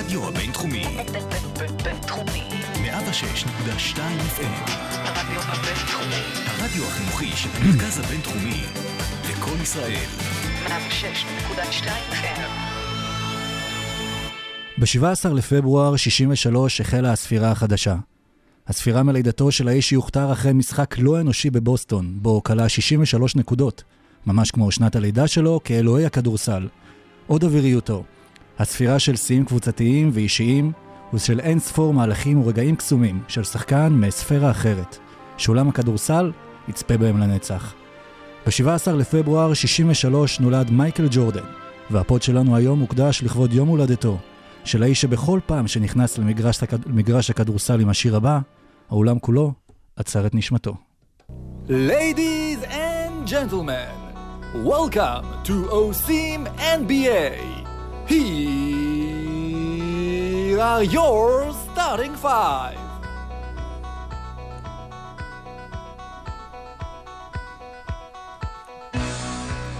הרדיו הבינתחומי. בינתחומי. 106.2 FM. הרדיו הבינתחומי. הרדיו החינוכי של המרכז הבינתחומי. לקום ישראל. 106.2 FM. ב-17 לפברואר 63 החלה הספירה החדשה. הספירה מלידתו של האיש שיוכתר אחרי משחק לא אנושי בבוסטון, בו כלה 63 נקודות, ממש כמו שנת הלידה שלו כאלוהי הכדורסל. עוד אוויריותו, הספירה של שיאים קבוצתיים ואישיים, ושל אין ספור מהלכים ורגעים קסומים של שחקן מספירה אחרת, שעולם הכדורסל יצפה בהם לנצח. ב-17 לפברואר 63 נולד מייקל ג'ורדן, והפוד שלנו היום מוקדש לכבוד יום הולדתו, של האיש שבכל פעם שנכנס למגרש, הכד... הכדורסל עם השיר הבא, האולם כולו עצר את נשמתו. Ladies and gentlemen, welcome to OSIM NBA. Here are your starting five.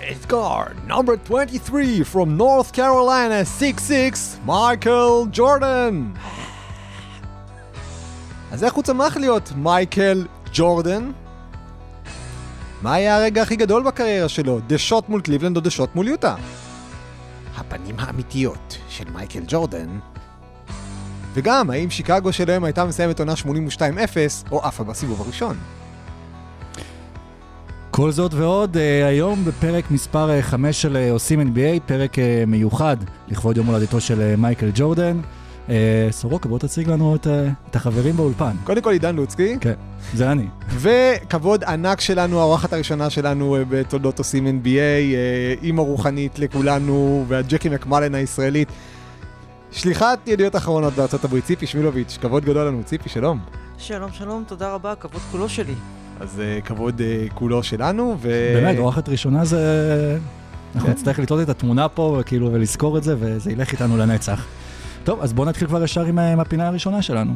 It's guard number 23 from North Carolina, 6'6, מייקל ג'ורדן. אז איך הוא צמח להיות מייקל ג'ורדן? מה היה הרגע הכי גדול בקריירה שלו? דשות מול קליבלנד או דשות מול יוטה? הפנים האמיתיות של מייקל ג'ורדן. וגם, האם שיקגו של היום הייתה מסיימת עונה 82-0 או עפה בסיבוב הראשון? כל זאת ועוד, אה, היום בפרק מספר 5 של אה, עושים NBA, פרק אה, מיוחד לכבוד יום הולדתו של אה, מייקל ג'ורדן. אה, סורוקה, בוא תציג לנו את, אה, את החברים באולפן. קודם כל עידן לוצקי, כן, זה אני. וכבוד ענק שלנו, האורחת הראשונה שלנו אה, בתולדות עושים NBA, אה, אימא רוחנית לכולנו, והג'קי מקמלן הישראלית. שליחת ידיעות אחרונות בארצות הברית, ציפי שמילוביץ', כבוד גדול לנו, ציפי, שלום. שלום, שלום, תודה רבה, כבוד כולו שלי. אז אה, כבוד אה, כולו שלנו, ו... באמת, אורחת ראשונה זה... אנחנו כן. נצטרך לתלות את התמונה פה, וכאילו, ולזכור את זה, וזה ילך איתנו לנצח. טוב, אז בואו נתחיל כבר ישר עם, אה, עם הפינה הראשונה שלנו.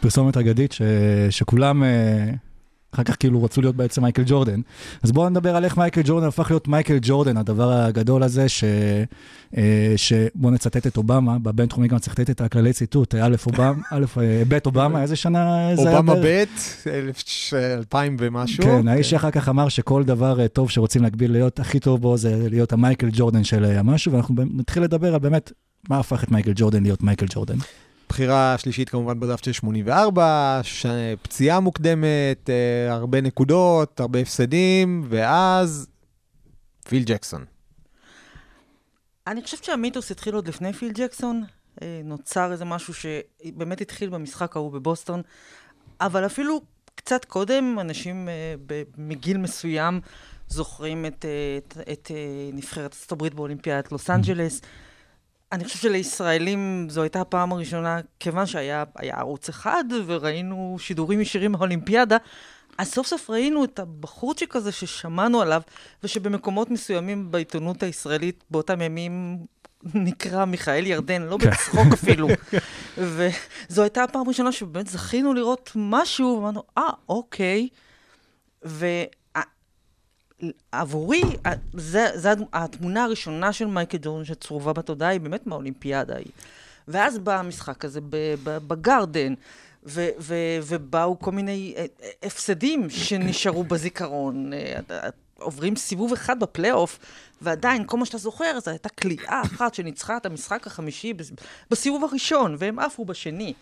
פרסומת אגדית ש... שכולם אה, אחר כך כאילו רצו להיות בעצם מייקל ג'ורדן. אז בואו נדבר על איך מייקל ג'ורדן הפך להיות מייקל ג'ורדן, הדבר הגדול הזה, ש... אה, שבואו נצטט את אובמה, בבינתחומי גם צריך לתת את הכללי ציטוט, א' אובמה, א' אה, ב' אובמה, איזה שנה זה היה? אובמה? ב', 2000 ומשהו. כן, האיש שאחר כך אמר שכל דבר אה, טוב שרוצים להגביל להיות הכי טוב בו זה להיות המייקל ג'ורדן של המשהו, ואנחנו נתחיל לדבר על באמת מה הפך את מייקל ג'ורדן להיות מייקל ג'ורדן. בחירה שלישית כמובן בדראפט של 84, ש... פציעה מוקדמת, אה, הרבה נקודות, הרבה הפסדים, ואז פיל ג'קסון. אני חושבת שהמיתוס התחיל עוד לפני פיל ג'קסון. אה, נוצר איזה משהו שבאמת התחיל במשחק ההוא בבוסטון, אבל אפילו קצת קודם, אנשים אה, ב- מגיל מסוים זוכרים את, אה, את, את אה, נבחרת ארצות הברית באולימפיאדת לוס אנג'לס. אני חושבת שלישראלים זו הייתה הפעם הראשונה, כיוון שהיה היה ערוץ אחד וראינו שידורים ישירים מהאולימפיאדה, אז סוף סוף ראינו את הבחורצ'יק הזה ששמענו עליו, ושבמקומות מסוימים בעיתונות הישראלית באותם ימים נקרא מיכאל ירדן, לא בצחוק אפילו. וזו הייתה הפעם הראשונה שבאמת זכינו לראות משהו, ואמרנו, אה, אוקיי. ועבורי, זה, זה התמונה הראשונה של מייקל ג'ורדן שצרובה בתודעה, היא באמת מהאולימפיאדה ההיא. ואז בא המשחק הזה בגרדן, ו- ו- ובאו כל מיני אה, אה, הפסדים שנשארו בזיכרון. אה, אה, עוברים סיבוב אחד בפלייאוף, ועדיין, כל מה שאתה זוכר, זו הייתה כליאה אחת שניצחה את המשחק החמישי בס- בסיבוב הראשון, והם עפו בשני.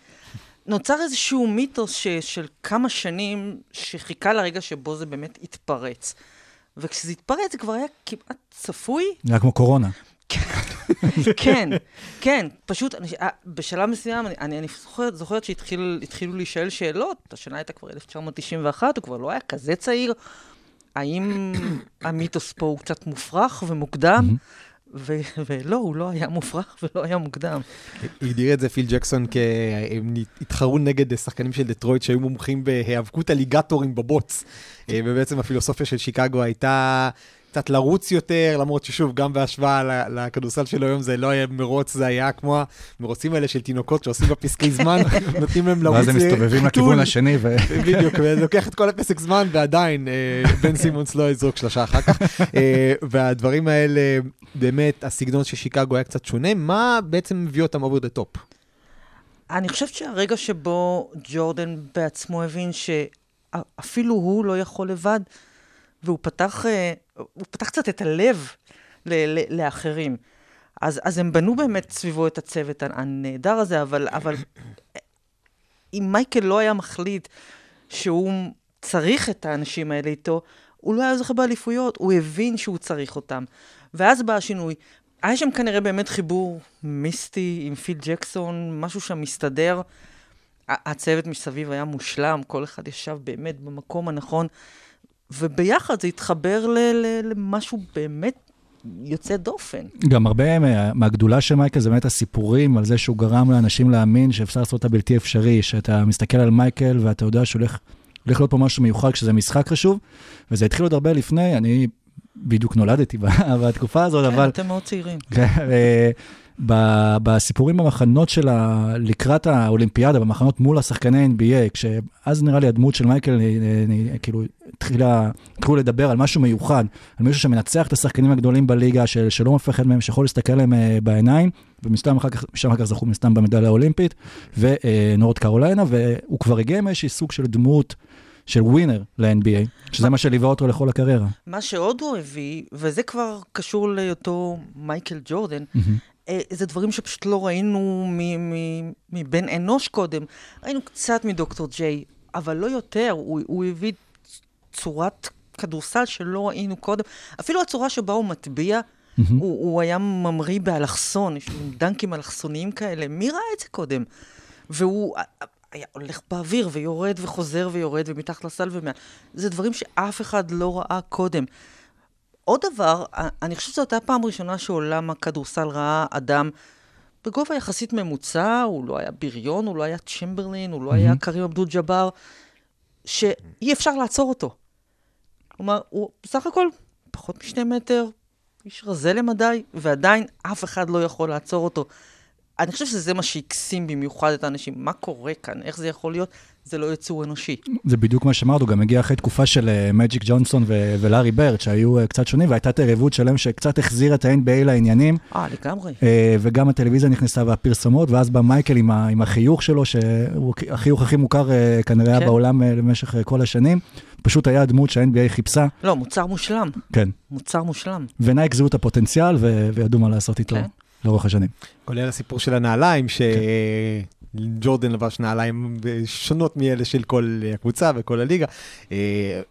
נוצר איזשהו מיתוס ש- של כמה שנים שחיכה לרגע שבו זה באמת התפרץ. וכשזה התפרץ זה כבר היה כמעט צפוי, היה כמו קורונה. כן, כן, פשוט, אני, אה, בשלב מסוים, אני, אני, אני זוכרת, זוכרת שהתחילו להישאל שאלות, השנה הייתה כבר 1991, הוא כבר לא היה כזה צעיר, האם המיתוס פה הוא קצת מופרך ומוקדם? ו- ולא, הוא לא היה מופרך ולא היה מוקדם. הגדיר את זה פיל ג'קסון כהם התחרו נגד שחקנים של דטרויט שהיו מומחים בהיאבקות אליגטורים בבוץ. אה, ובעצם הפילוסופיה של שיקגו הייתה קצת לרוץ יותר, למרות ששוב, גם בהשוואה לכדורסל של היום זה לא היה מרוץ, זה היה כמו המרוצים האלה של תינוקות שעושים בפסקי זמן, נותנים להם לרוץ. ואז הם אה, מסתובבים. לכיוון השני, ו... בדיוק, וזה לוקח את כל הפסק זמן, ועדיין אה, בן סימונס לא יזרוק שלושה אחר כך. אה, והדברים האלה, באמת, הסגנון של שיקגו היה קצת שונה. מה בעצם מביא אותם over the top? אני חושבת שהרגע שבו ג'ורדן בעצמו הבין שאפילו הוא לא יכול לבד, והוא פתח, הוא פתח קצת את הלב ל- ל- לאחרים. אז, אז הם בנו באמת סביבו את הצוות הנהדר הזה, אבל, אבל אם מייקל לא היה מחליט שהוא צריך את האנשים האלה איתו, הוא לא היה זוכה באליפויות, הוא הבין שהוא צריך אותם. ואז בא השינוי. היה שם כנראה באמת חיבור מיסטי עם פיל ג'קסון, משהו שם מסתדר. הצוות מסביב היה מושלם, כל אחד ישב באמת במקום הנכון, וביחד זה התחבר ל- ל- למשהו באמת יוצא דופן. גם הרבה מה- מהגדולה של מייקל זה באמת הסיפורים על זה שהוא גרם לאנשים להאמין שאפשר לעשות את הבלתי אפשרי, שאתה מסתכל על מייקל ואתה יודע שהולך הולך להיות פה משהו מיוחד כשזה משחק חשוב, וזה התחיל עוד הרבה לפני, אני בדיוק נולדתי בתקופה הזאת, כן, אבל אתם מאוד צעירים. אה, בסיפורים במחנות של ה... לקראת האולימפיאדה, במחנות מול השחקני NBA, כשאז נראה לי הדמות של מייקל, אה, אה, כאילו, התחילה, התחילו לדבר על משהו מיוחד, על מישהו שמנצח את השחקנים הגדולים בליגה, של, שלא מפחד מהם, שיכול להסתכל להם אה, בעיניים, ומשם אחר כך, משם אחר כך זכו מסתם במדליה האולימפית, ונורד קרוליינה, והוא כבר הגיע עם איזשהי סוג של דמות של ווינר ל-NBA, שזה מה שליווה אותו לכל הקריירה. מה שעוד הוא הביא, וזה כבר קשור להיותו מייקל ג'ורדן, אה, זה דברים שפשוט לא ראינו מבן אנוש קודם. ראינו קצת מדוקטור ג'יי, אבל לא יותר. הוא, הוא הביא צורת כדורסל שלא ראינו קודם. אפילו הצורה שבה הוא מטביע, הוא, הוא היה ממריא באלכסון, יש לו דנקים אלכסוניים כאלה. מי ראה את זה קודם? והוא אה, היה הולך באוויר ויורד וחוזר ויורד ומתחת לסל ומעל. זה דברים שאף אחד לא ראה קודם. עוד דבר, אני חושבת שזו הייתה פעם ראשונה שעולם הכדורסל ראה אדם בגובה יחסית ממוצע, הוא לא היה בריון, הוא לא היה צ'מברלין, הוא לא היה קרים אבדול ג'אבר, שאי אפשר לעצור אותו. כלומר, הוא בסך הכל פחות משני מטר, איש רזה למדי, ועדיין אף אחד לא יכול לעצור אותו. אני חושבת שזה מה שהקסים במיוחד את האנשים. מה קורה כאן? איך זה יכול להיות? זה לא יצור אנושי. זה בדיוק מה שאמרנו, גם הגיע אחרי תקופה של אה, מג'יק ג'ונסון ו- ולארי ברד, שהיו אה, קצת שונים, והייתה את היריבות שלהם שקצת החזירה את ה-NBA לעניינים, אה, לגמרי. אה, וגם הטלוויזיה נכנסה והפרסומות, ואז בא מייקל עם, ה- עם החיוך שלו, שהוא החיוך הכי מוכר אה, כנראה כן. בעולם למשך אה, כל השנים. פשוט היה הדמות שה-NBA חיפשה, לא, מוצר מושלם. כן. מוצר מושלם. ונייק זיהו את הפוטנציאל ו- וידעו מה לעשות איתו כן. לאורך השנים. כולל הסיפור של הנעליים, שג'ורדן לבש נעליים שונות מאלה של כל הקבוצה וכל הליגה. אה,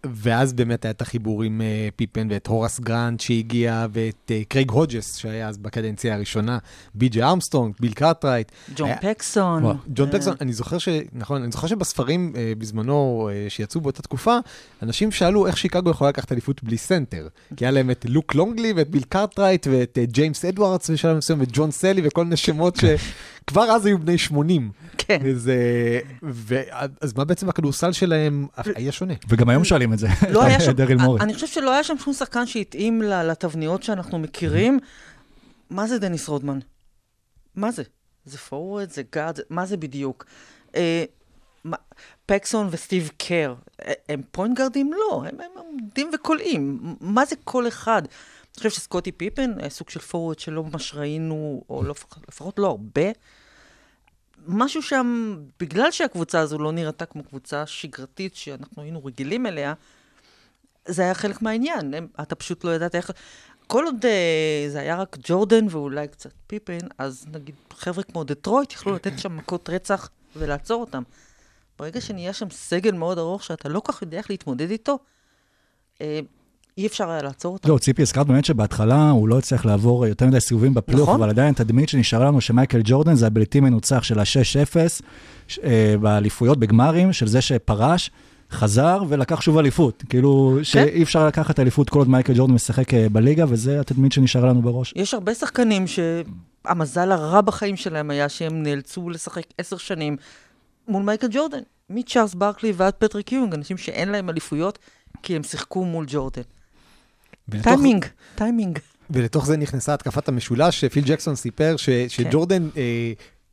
ואז באמת היה את החיבור עם אה, פיפן ואת הורס גרנט שהגיע, ואת אה, קרייג הודג'ס, שהיה אז בקדנציה הראשונה, בי.ג'י ארמסטרונג, ביל קארטרייט. ג'ון היה- פקסון. וואו. ג'ון אה, פקסון, אני זוכר ש... נכון, אני זוכר שבספרים אה, בזמנו אה, שיצאו באותה תקופה, אנשים שאלו איך שיקגו יכולה לקחת אליפות בלי סנטר. כי היה להם את לוק לונגלי ואת ביל קארטרייט ואת אה, ג'יימס אדוארדס בשלב מסוים וג'ון סלי וכל מיני שמות שכבר אז היו בני 80. כן. וזה... ו... אז מה בעצם הכדורסל שלהם היה שונה? וגם היום שואלים את זה, לא היה שם, דריל מורי. אני חושבת שלא היה שם שום שחקן שהתאים ל- לתבניות שאנחנו מכירים. מה זה דניס רודמן? מה זה? זה פורוורד? זה גארד? זה- מה זה בדיוק? אה, פקסון וסטיב קר, אה, הם פוינט גארדים? לא, הם, הם עומדים וקולעים. מה זה כל אחד? אני חושב שסקוטי פיפן, היה סוג של פורוורד שלא ממש ראינו, או לא, לפחות לא הרבה. משהו שם, בגלל שהקבוצה הזו לא נראתה כמו קבוצה שגרתית שאנחנו היינו רגילים אליה, זה היה חלק מהעניין. הם, אתה פשוט לא ידעת איך... כל עוד אה, זה היה רק ג'ורדן ואולי קצת פיפן, אז נגיד חבר'ה כמו דטרויט יכלו לתת שם מכות רצח ולעצור אותם. ברגע שנהיה שם סגל מאוד ארוך שאתה לא כל כך יודע איך להתמודד איתו, אה, אי אפשר היה לעצור אותם. לא, ציפי, הזכרת באמת שבהתחלה הוא לא הצליח לעבור יותר מדי סיבובים בפלייאוף, נכון. אבל עדיין התדמית שנשארה לנו שמייקל ג'ורדן זה הבלתי מנוצח של ה-6-0 ש- אה, באליפויות, בגמרים, של זה שפרש, חזר ולקח שוב אליפות. כאילו, שאי אפשר לקחת אליפות כל עוד מייקל ג'ורדן משחק אה, בליגה, וזה התדמית שנשארה לנו בראש. יש הרבה שחקנים שהמזל הרע בחיים שלהם היה שהם נאלצו לשחק עשר שנים מול מייקל ג'ורדן. מצ'ארלס ברקלי ועד פטריק יונג, אנשים שאין להם אליפויות כי הם שיחקו מול ג'ורדן. ולתוך- טיימינג, טיימינג. ולתוך זה נכנסה התקפת המשולש, שפיל ג'קסון סיפר ש, שג'ורדן אה,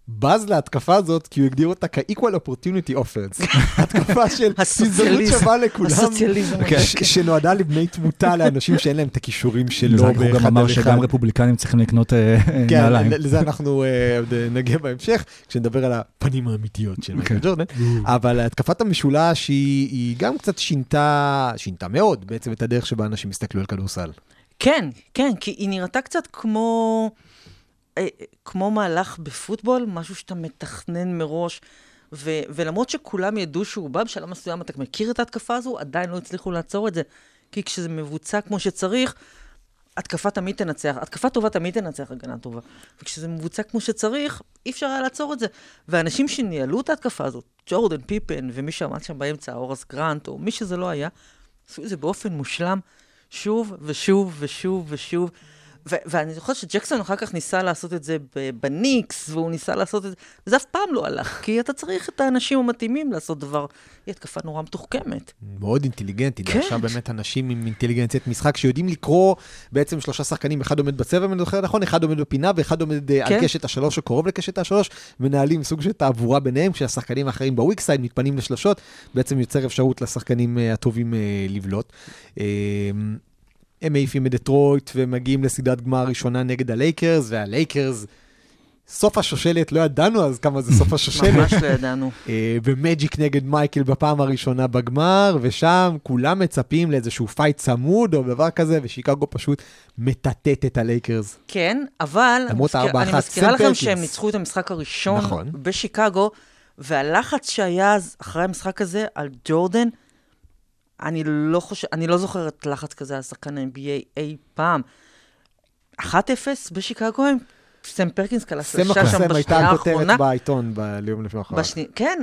בז להתקפה הזאת, כי הוא הגדיר אותה כ-equal opportunity offense. התקפה של הזדמנות. שווה לכולם, הסוציאליזם. ש- שנועדה לבני תמותה לאנשים שאין להם את הכישורים שלו הוא גם אמר. שגם רפובליקנים צריכים לקנות אה, כן, נעליים. לזה אנחנו אה, עוד אה, נגיע בהמשך, כשנדבר על הפנים האמיתיות של מייקל כן. ג'ורדן. אבל התקפת המשולש היא גם קצת שינתה, שינתה מאוד בעצם את הדרך שבה אנשים הסתכלו על כדורסל. כן, כן, כי היא נראתה קצת כמו, כמו מהלך בפוטבול, משהו שאתה מתכנן מראש. ו- ולמרות שכולם ידעו שהוא בא, בשלב מסוים אתה מכיר את ההתקפה הזו, עדיין לא הצליחו לעצור את זה. כי כשזה מבוצע כמו שצריך, התקפה תמיד תנצח. התקפה טובה תמיד תנצח הגנה טובה. וכשזה מבוצע כמו שצריך, אי אפשר היה לעצור את זה. ואנשים שניהלו את ההתקפה הזאת, ג'ורדן פיפן ומי שעמד שם באמצע, אורס גרנט, או מי שזה לא היה, עשו את זה באופן מושלם, שוב ושוב ושוב ושוב. ו- ואני זוכרת שג'קסון אחר כך ניסה לעשות את זה בניקס, והוא ניסה לעשות את זה, וזה אף פעם לא הלך, כי אתה צריך את האנשים המתאימים לעשות דבר. היא התקפה נורא מתוחכמת. מאוד אינטליגנטי, כן. עכשיו באמת אנשים עם אינטליגנציית משחק שיודעים לקרוא בעצם שלושה שחקנים, אחד עומד בצבע, אם אני זוכר נכון, אחד עומד בפינה ואחד עומד אה, על כן. קשת השלוש או קרוב לקשת השלוש, מנהלים סוג של תעבורה ביניהם, כשהשחקנים האחרים ב weak side מתפנים לשלשות, בעצם יוצר אפשרות לשחקנים אה, הטובים אה, לבלוט. הם מעיפים מדטרויט ומגיעים לסדרת גמר ראשונה נגד הלייקרס, והלייקרס, סוף השושלת, לא ידענו אז כמה זה סוף השושלת. ממש לא ידענו. אה, ומג'יק נגד מייקל בפעם הראשונה בגמר, ושם כולם מצפים לאיזשהו fight צמוד או דבר כזה, ושיקגו פשוט מטאטט את הלייקרס. כן, אבל למרות אני מזכיר- הארבע אני אחת, מזכירה סם לכם. שהם ניצחו את המשחק הראשון נכון. בשיקגו, והלחץ שהיה אז אחרי המשחק הזה על ג'ורדן, אני לא חושב, אני לא זוכרת לחץ כזה על שחקן ה-NBA אי פעם. 1-0 בשיקגו הם, סם פרקינס סם שלושה שם הקוסם הייתה בשנייה הכותרת האחרונה. בעיתון ביום לפני האחרון. בשני... כן,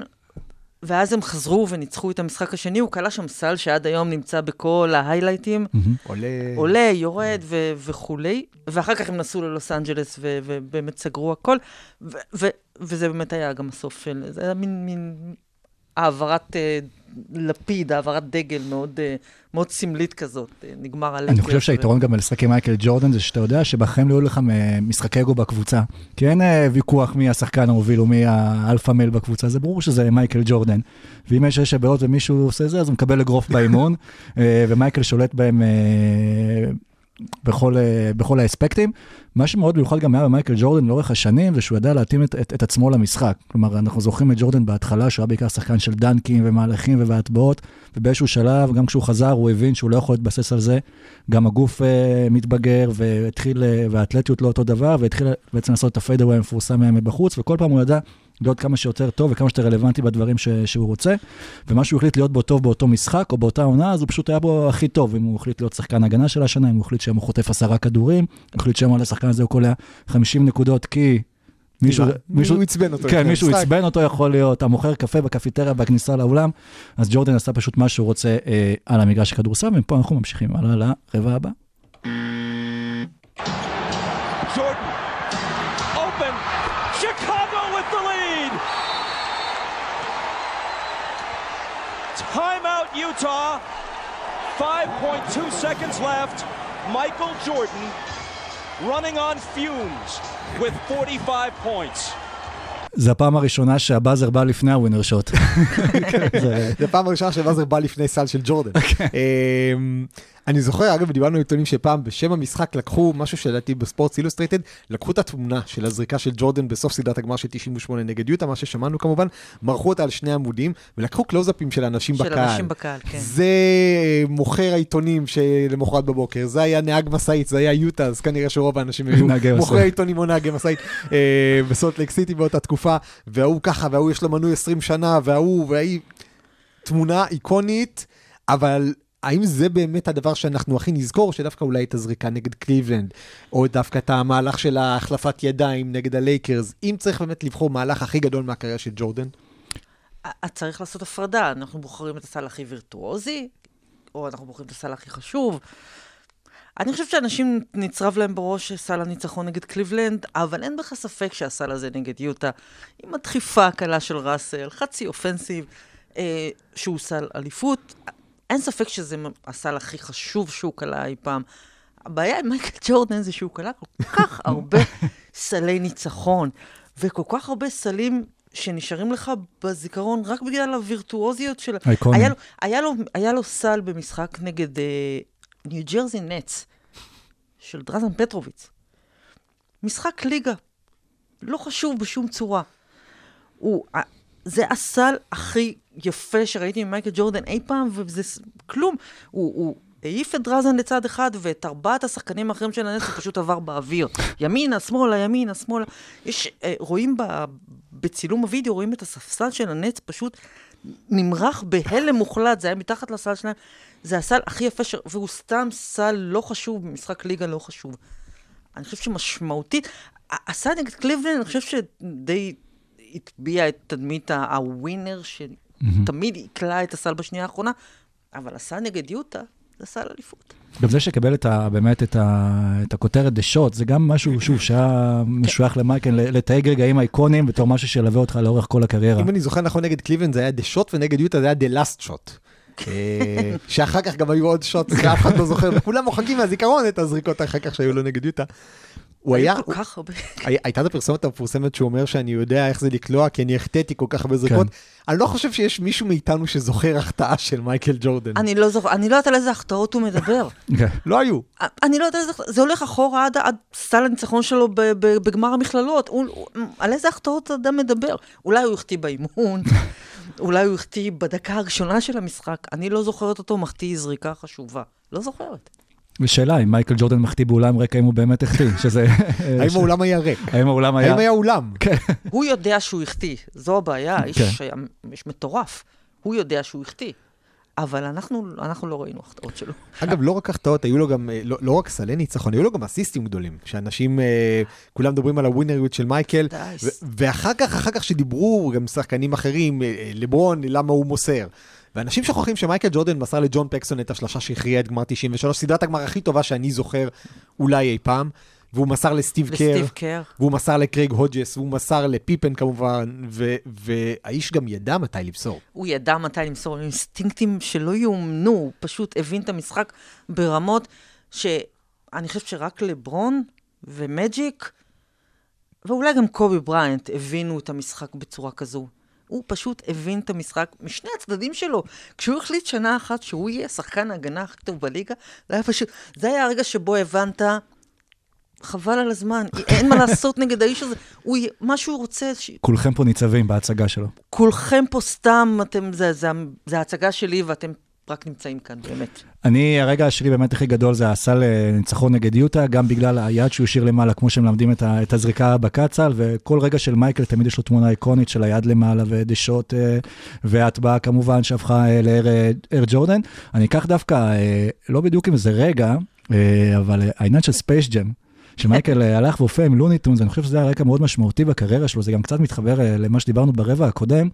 ואז הם חזרו וניצחו את המשחק השני, הוא קלע שם סל שעד היום נמצא בכל ההיילייטים. מהמם. עולה... עולה, יורד ו- וכולי, ואחר כך הם נסעו ללוס אנג'לס ו- ובאמת סגרו הכל, ו- ו- וזה באמת היה גם הסוף של, זה היה מין, מין העברת אה, לפיד, העברת דגל מאוד, אה, מאוד סמלית כזאת, אה, נגמר הלקר. אני חושב שהיתרון גם בלשחק עם מייקל ג'ורדן זה שאתה יודע שבחיים לא יהיו לך משחקי אגו בקבוצה. כי אין אה, ויכוח מי השחקן המוביל או מי ה alpha male בקבוצה, זה ברור שזה מייקל ג'ורדן. ואם יש שש בעיות ומישהו עושה זה, אז הוא מקבל אגרוף באימון, אה, ומייקל שולט בהם אה, בכל, אה, בכל האספקטים. מה שמאוד מיוחד גם היה במייקל ג'ורדן לאורך השנים, זה שהוא ידע להתאים את, את, את עצמו למשחק. כלומר, אנחנו זוכרים את ג'ורדן בהתחלה, שהוא היה בעיקר שחקן של דנקים ומהלכים ובהטבעות, ובאיזשהו שלב, גם כשהוא חזר, הוא הבין שהוא לא יכול להתבסס על זה. גם הגוף אה, מתבגר, והתחיל, אה, והאתלטיות לא אותו דבר, והתחיל בעצם לעשות את הפיידאווי המפורסם מהם מבחוץ, וכל פעם הוא ידע להיות כמה שיותר טוב וכמה שיותר רלוונטי בדברים ש, שהוא רוצה. ומה שהוא החליט להיות בו טוב באותו משחק או באותה עונה, אז הוא פשוט היה בו הכי טוב. אם הוא החליט להיות שחקן הגנה של השנה, אם הוא החליט שהיום הוא חוטף עשרה כדורים, הוא החליט שהיום על השחקן הזה הוא קולע 50 נקודות, כי מישהו... מישהו עצבן אותו. כן, לפני מישהו. עצבן אותו יכול להיות, המוכר קפה בקפיטריה בכניסה לאולם, אז ג'ורדן עשה פשוט מה שהוא רוצה אה, על המגרש הכדורסל, ומפה אנחנו ממשיכים הלאה לרבע הבא. Timeout, Utah. 5.2 seconds left. Michael Jordan running on fumes with 45 points. זה הפעם הראשונה שהבאזר בא לפני הווינר שוט. זה- זה הפעם הראשונה שווזר בא לפני סל של ג'ורדן. אני זוכר, אגב, דיברנו עם עיתונים שפעם בשם המשחק לקחו משהו שלדעתי בספורטס אילוסטרייטד, לקחו את התמונה של הזריקה של ג'ורדן בסוף סדרת הגמר של 98 נגד יוטה, מה ששמענו כמובן, מרחו אותה על שני עמודים, ולקחו קלוזאפים של אנשים של בקהל. אנשים בקהל, כן. זה אה, מוכר העיתונים שלמחרת בבוקר, זה היה נהג משאית, זה היה יוטה, אז כנראה שרוב האנשים היו. מוכרי עיתונים או נהגי משאית אה, בסולט לייק סיטי באותה תקופה, וההוא ככה, וההוא יש לו מנוי 20 שנה, וההוא, וההיא, תמונה איקונית, אבל האם זה באמת הדבר שאנחנו הכי נזכור, שדווקא אולי את הזריקה נגד קליבלנד, או דווקא את המהלך של ההחלפת ידיים נגד הלייקרס, אם צריך באמת לבחור מהלך הכי גדול מהקריירה של ג'ורדן? את צריך לעשות הפרדה, אנחנו בוחרים את הסל הכי וירטואוזי, או אנחנו בוחרים את הסל הכי חשוב. אני חושבת שאנשים נצרב להם בראש סל הניצחון נגד קליבלנד, אבל אין בכלל ספק שהסל הזה נגד יוטה, עם הדחיפה הקלה של ראסל, חצי אופנסיב, אה, שהוא סל אליפות. אין ספק שזה הסל הכי חשוב שהוא כלה אי פעם. הבעיה עם מייקל ג'ורדן זה שהוא כלה כל כך הרבה סלי ניצחון, וכל כך הרבה סלים שנשארים לך בזיכרון רק בגלל הווירטואוזיות של... היה לו, היה לו, היה לו סל במשחק נגד אה, ניו ג'רזי נטס, של דרזן פטרוביץ. משחק ליגה, לא חשוב בשום צורה. הוא, זה הסל הכי יפה שראיתי ממייקל ג'ורדן אי פעם, וזה כלום. הוא, הוא העיף את דרזן לצד אחד, ואת ארבעת השחקנים האחרים של הנץ הוא פשוט עבר באוויר. ימינה, שמאלה, ימינה, שמאלה. יש, אה, רואים ב, בצילום הוידאו, רואים את הספסל של הנץ פשוט נמרח בהלם מוחלט, זה היה מתחת לסל שלהם. זה הסל הכי יפה, ש... והוא סתם סל לא חשוב, במשחק ליגה לא חשוב. אני חושב שמשמעותית, הסל נגד קליבלנד, אני חושב שדי הטביע את תדמית הווינר, שתמיד יקלע את הסל בשנייה האחרונה, אבל הסל נגד יוטה, זה סל אליפות. גם זה שקיבל את ה, באמת את, ה, את הכותרת The Shot, זה גם משהו, שוב, שהיה משוייך למייקל, ל- לתייג רגעים אייקונים בתור משהו שילווה אותך לאורך כל הקריירה. אם אני זוכר נכון, נגד קליבלנד זה היה The Shot, ונגד יוטה זה היה The Last Shot. אה, שאחר כך גם היו עוד shot, שאף אחד לא זוכר, וכולם מוחקים מהזיכרון את הזריקות אחר כך שהיו לו נגד יוטה. הוא היה, כל כך הרבה. הי- הייתה את הפרסומת המפורסמת שהוא אומר שאני יודע איך זה לקלוע, כי אני החטאתי כל כך הרבה זריקות. אני לא חושב שיש מישהו מאיתנו שזוכר החטאה של מייקל ג'ורדן. אני לא זוכר, אני לא יודעת על איזה החטאות הוא מדבר. כן. לא היו. אני לא יודעת, איזה- זה הולך אחורה עד, סל הניצחון שלו בגמר המכללות. על איזה החטאות אדם מדבר? אולי הוא החטיא באימון, אולי הוא החטיא בדקה הראשונה של המשחק. אני לא זוכרת אותו מחטיא זריקה חשובה. לא זוכרת. ושאלה, אם מייקל ג'ורדן מחטיא באולם ריק, האם הוא באמת החטיא? שזה... האם האולם היה ריק? האם האולם היה... האם היה אולם? כן. הוא יודע שהוא החטיא, זו הבעיה, כן. איש מטורף. הוא יודע שהוא החטיא. אבל אנחנו, אנחנו לא ראינו החטאות שלו. אגב, לא רק החטאות, היו לו גם, אה, לא, לא רק סלי ניצחון, היו לו גם אסיסטים גדולים. שאנשים, אה, כולם מדברים על הווינריות של מייקל. ו- ואחר כך, אחר כך שדיברו גם שחקנים אחרים, אה, אה, לברון, למה הוא מוסר. ואנשים שוכחים שמייקל ג'ורדן מסר לג'ון פקסון את השלושה שהכריעה את גמר 93, סדרת הגמר הכי טובה שאני זוכר אולי אי פעם, והוא מסר לסטיב קר, קר. והוא מסר לקרייג הודג'ס, והוא מסר לפיפן כמובן, ו- והאיש גם ידע מתי למסור. הוא ידע מתי למסור אינסטינקטים שלא יאומנו, הוא פשוט הבין את המשחק ברמות שאני חושבת שרק לברון ומג'יק, ואולי גם קובי בריינט, הבינו את המשחק בצורה כזו. הוא פשוט הבין את המשחק משני הצדדים שלו. כשהוא החליט שנה אחת שהוא יהיה שחקן ההגנה הכי טוב בליגה, זה היה פשוט, זה היה הרגע שבו הבנת, חבל על הזמן, אין מה לעשות נגד האיש הזה. הוא, מה שהוא רוצה, ש... כולכם פה ניצבים בהצגה שלו. כולכם פה סתם, אתם, זה, זה, זה ההצגה שלי ואתם רק נמצאים כאן, באמת. אני, הרגע שלי באמת הכי גדול זה הסל אה, ניצחון נגד יוטה, גם בגלל היד שהוא השאיר למעלה, כמו שמלמדים את, ה, את הזריקה בקצ"ל, וכל רגע של מייקל תמיד יש לו תמונה איקונית של היד למעלה ודשות, אה, וההטבעה כמובן שהפכה אה, לאר Air Jordan. אני אקח דווקא, לא בדיוק עם איזה רגע, אבל העניין של Space Jam. שמייקל אה, הלך והופיע עם Looney Tunes, אני חושב שזה היה רגע מאוד משמעותי בקריירה שלו, זה גם קצת מתחבר אה, למה שדיברנו ברבע הקודם,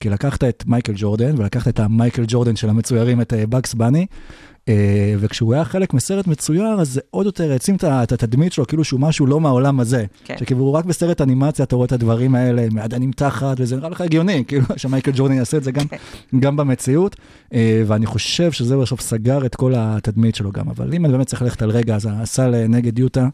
כי לקחת את מייקל ג'ורדן, ולקחת את המייקל ג'ורדן של המצוירים, את בקס בני, אה, וכשהוא היה חלק מסרט מצויר, אז זה עוד יותר העצים את התדמית שלו, כאילו שהוא משהו לא מהעולם הזה. כן. שכאילו רק בסרט אנימציה אתה רואה את הדברים האלה, מעדנים תחת, וזה נראה לך הגיוני, כאילו שמייקל ג'ורדן יעשה את זה גם, גם במציאות, אה, ואני חושב שזה בסוף סגר את כל התדמית שלו גם, אבל אם אני באמת צריך ללכת על רגע, אז הסל אה, נגד יוטה,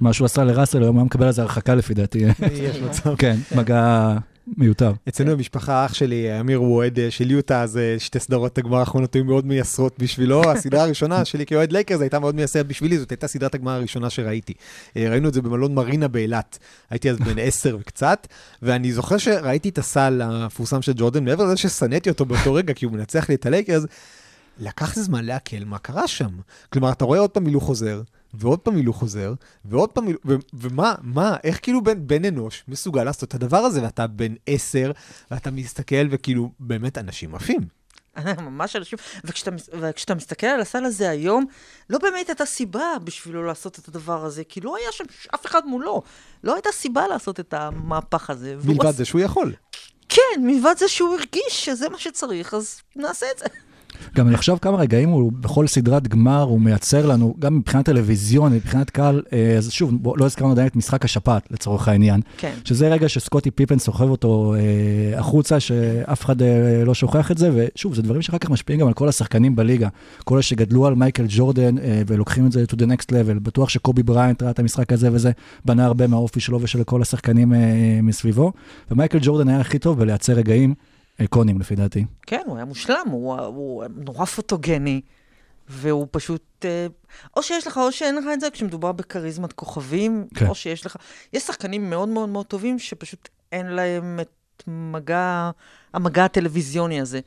מה שהוא עשה לראסל היום, הוא היה מקבל על זה הרחקה לפי דעתי. יש מצב. כן, מגע מיותר. אצלנו במשפחה, אח שלי, אמיר הוא אוהד של יוטה, אז אה, שתי סדרות הגמר האחרונות היו מאוד מייסרות בשבילו. הסדרה הראשונה שלי כאוהד לייקרס הייתה מאוד מייסרת בשבילי, זאת הייתה סדרת הגמר הראשונה שראיתי. אה, ראינו את זה במלון מרינה באילת. הייתי אז בן עשר וקצת, ואני זוכר שראיתי את הסל המפורסם של ג'ורדן, מעבר לזה ששנאתי אותו באותו רגע, כי הוא מנצח לי את הלייקרס, לקח זמן לעכל מה קרה שם. כלומר, אתה רואה עוד פעם הילוך חוזר, ועוד פעם הילוך חוזר, ועוד פעם הילוך, ו- ומה, מה, איך כאילו בן, בן אנוש מסוגל לעשות את הדבר הזה, ואתה בן עשר, ואתה מסתכל, וכאילו, באמת אנשים עפים. ממש אנשים, וכשאתה, וכשאתה מסתכל על הסל הזה היום, לא באמת הייתה סיבה בשבילו לעשות את הדבר הזה, כי לא היה שם אף אחד מולו. לא הייתה סיבה לעשות את המהפך הזה. מלבד זה שהוא יכול. כן, מלבד זה שהוא הרגיש שזה מה שצריך, אז נעשה את זה. גם לחשוב כמה רגעים הוא בכל סדרת גמר, הוא מייצר לנו, גם מבחינת טלוויזיון, מבחינת קהל, אה, אז שוב, בוא, לא הזכרנו עדיין את משחק השפעת, לצורך העניין. כן. שזה רגע שסקוטי פיפן סוחב אותו אה, החוצה, שאף אחד אה, לא שוכח את זה, ושוב, זה דברים שאחר כך משפיעים גם על כל השחקנים בליגה. כל אלה שגדלו על מייקל ג'ורדן אה, ולוקחים את זה to the next level. בטוח שקובי בריינט ראה את המשחק הזה וזה, בנה הרבה מהאופי שלו ושל כל השחקנים אה, מסביבו, ומייקל ג'ורדן היה הכי טוב בלייצר רגעים איקונים לפי דעתי. כן, הוא היה מושלם, הוא, הוא נורא פוטוגני, והוא פשוט... אה, או שיש לך או שאין לך את זה כשמדובר בכריזמת כוכבים, כן. או שיש לך... יש שחקנים מאוד מאוד מאוד טובים שפשוט אין להם את מגע, המגע הטלוויזיוני הזה.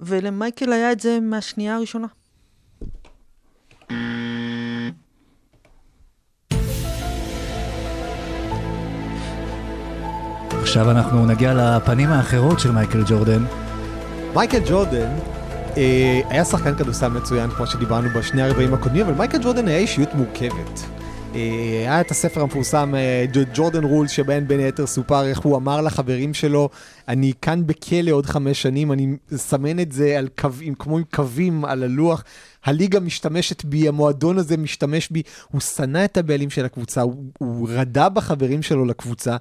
ולמייקל היה את זה מהשנייה הראשונה. עכשיו אנחנו נגיע לפנים האחרות של מייקל ג'ורדן. מייקל ג'ורדן אה, היה שחקן כדורסל מצוין, כמו שדיברנו בשני הרבעים הקודמים, אבל מייקל ג'ורדן היה אישיות מורכבת. אה, היה את הספר המפורסם, אה, ג'ורדן רולס, שבהן בין היתר סופר איך הוא אמר לחברים שלו, אני כאן בכלא עוד חמש שנים, אני אסמן את זה על קווים, כמו עם קווים על הלוח. הליגה משתמשת בי, המועדון הזה משתמש בי, הוא שנא את הבעלים של הקבוצה, הוא, הוא רדה בחברים שלו לקבוצה, אה,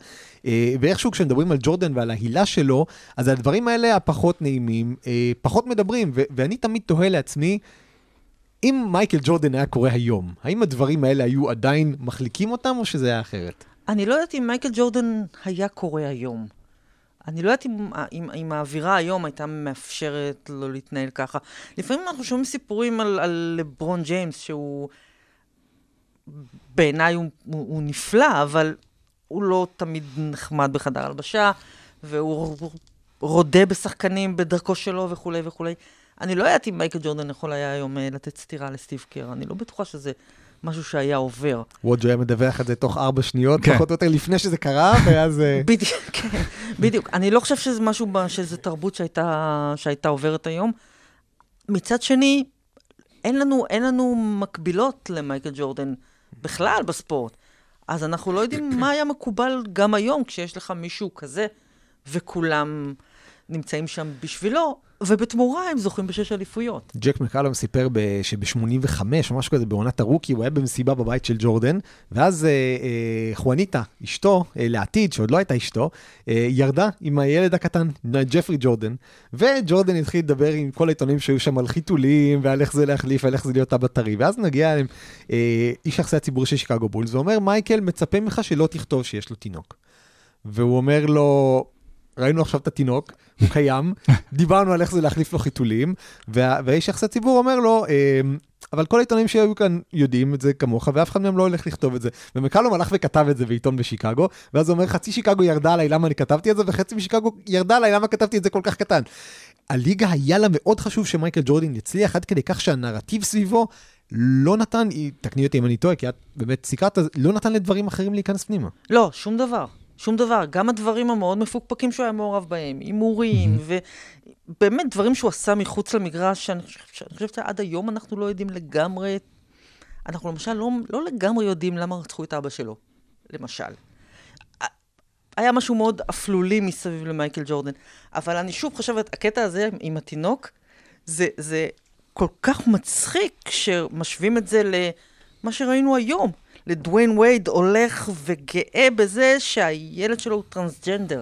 ואיכשהו כשמדברים על ג'ורדן ועל ההילה שלו, אז הדברים האלה הפחות נעימים, אה, פחות מדברים, ואני תמיד תוהה לעצמי, אם מייקל ג'ורדן היה קורה היום, האם הדברים האלה היו עדיין מחליקים אותם, או שזה היה אחרת? אני לא יודעת אם מייקל ג'ורדן היה קורה היום. אני לא יודעת אם, אם, אם האווירה היום הייתה מאפשרת לו להתנהל ככה. לפעמים אנחנו שומעים סיפורים על, על לברון ג'יימס, שהוא... בעיניי הוא, הוא, הוא נפלא, אבל הוא לא תמיד נחמד בחדר הלבשה, והוא רודה בשחקנים בדרכו שלו וכולי וכולי. אני לא יודעת אם מייקל ג'ורדן יכול היה היום אה, לתת סטירה לסטיב קר, אני לא בטוחה שזה משהו שהיה עובר. ווג'ו היה מדווח את זה תוך ארבע שניות, כן. פחות או יותר לפני שזה קרה, ואז... אה, בדיוק, כן, בדיוק. אני לא חושב שזה משהו, שזה תרבות שהייתה, שהייתה עוברת היום. מצד שני, אין לנו, אין לנו מקבילות למייקל ג'ורדן בכלל בספורט. אז אנחנו לא יודעים מה היה מקובל גם היום, כשיש לך מישהו כזה, וכולם נמצאים שם בשבילו, ובתמורה הם זוכים בשש אליפויות. ג'ק מקלום סיפר ב- שב-85, או משהו כזה, בעונת הרוקי, הוא היה במסיבה בבית של ג'ורדן, ואז אה, אה, חואניטה, אשתו, אה, לעתיד, שעוד לא הייתה אשתו, אה, ירדה עם הילד הקטן, ג'פרי ג'ורדן, וג'ורדן התחיל לדבר עם כל העיתונים שהיו שם על חיתולים, ועל איך זה להחליף, ועל איך זה להיות אבא טרי, ואז נגיע אליהם אה, איש יחסי הציבור של שיקגו בולס, ואומר, מייקל מצפה ממך שלא תכתוב שיש לו תינוק. והוא אומר לו, ראינו עכשיו את התינוק, הוא קיים, דיברנו על איך זה להחליף לו חיתולים, וה- והאיש יחסי ציבור אומר לו, "אמ, אבל כל העיתונים שהיו כאן יודעים את זה כמוך, ואף אחד מהם לא הולך לכתוב את זה. ומקלום הלך וכתב את זה בעיתון בשיקגו, ואז הוא אומר, חצי שיקגו ירדה עליי למה אני כתבתי את זה, וחצי משיקגו ירדה עליי למה כתבתי את זה כל כך קטן. הליגה היה לה מאוד חשוב שמייקל ג'ורדין יצליח עד כדי כך שהנרטיב סביבו לא נתן, תקני אותי אם אני טועה, כי את באמת סיקרת, לא נתן לדברים אחרים להיכנס פנימה. לא, שום דבר. שום דבר. גם הדברים המאוד מפוקפקים שהוא היה מעורב בהם, הימורים, ובאמת דברים שהוא עשה מחוץ למגרש, שאני חושבת, שעד היום אנחנו לא יודעים לגמרי, אנחנו למשל לא, לא לגמרי יודעים למה רצחו את אבא שלו, למשל. היה משהו מאוד אפלולי מסביב למייקל ג'ורדן. אבל אני שוב חושבת, הקטע הזה עם התינוק, זה, זה כל כך מצחיק כשמשווים את זה למה שראינו היום. לדוויין וייד הולך וגאה בזה שהילד שלו הוא טרנסג'נדר.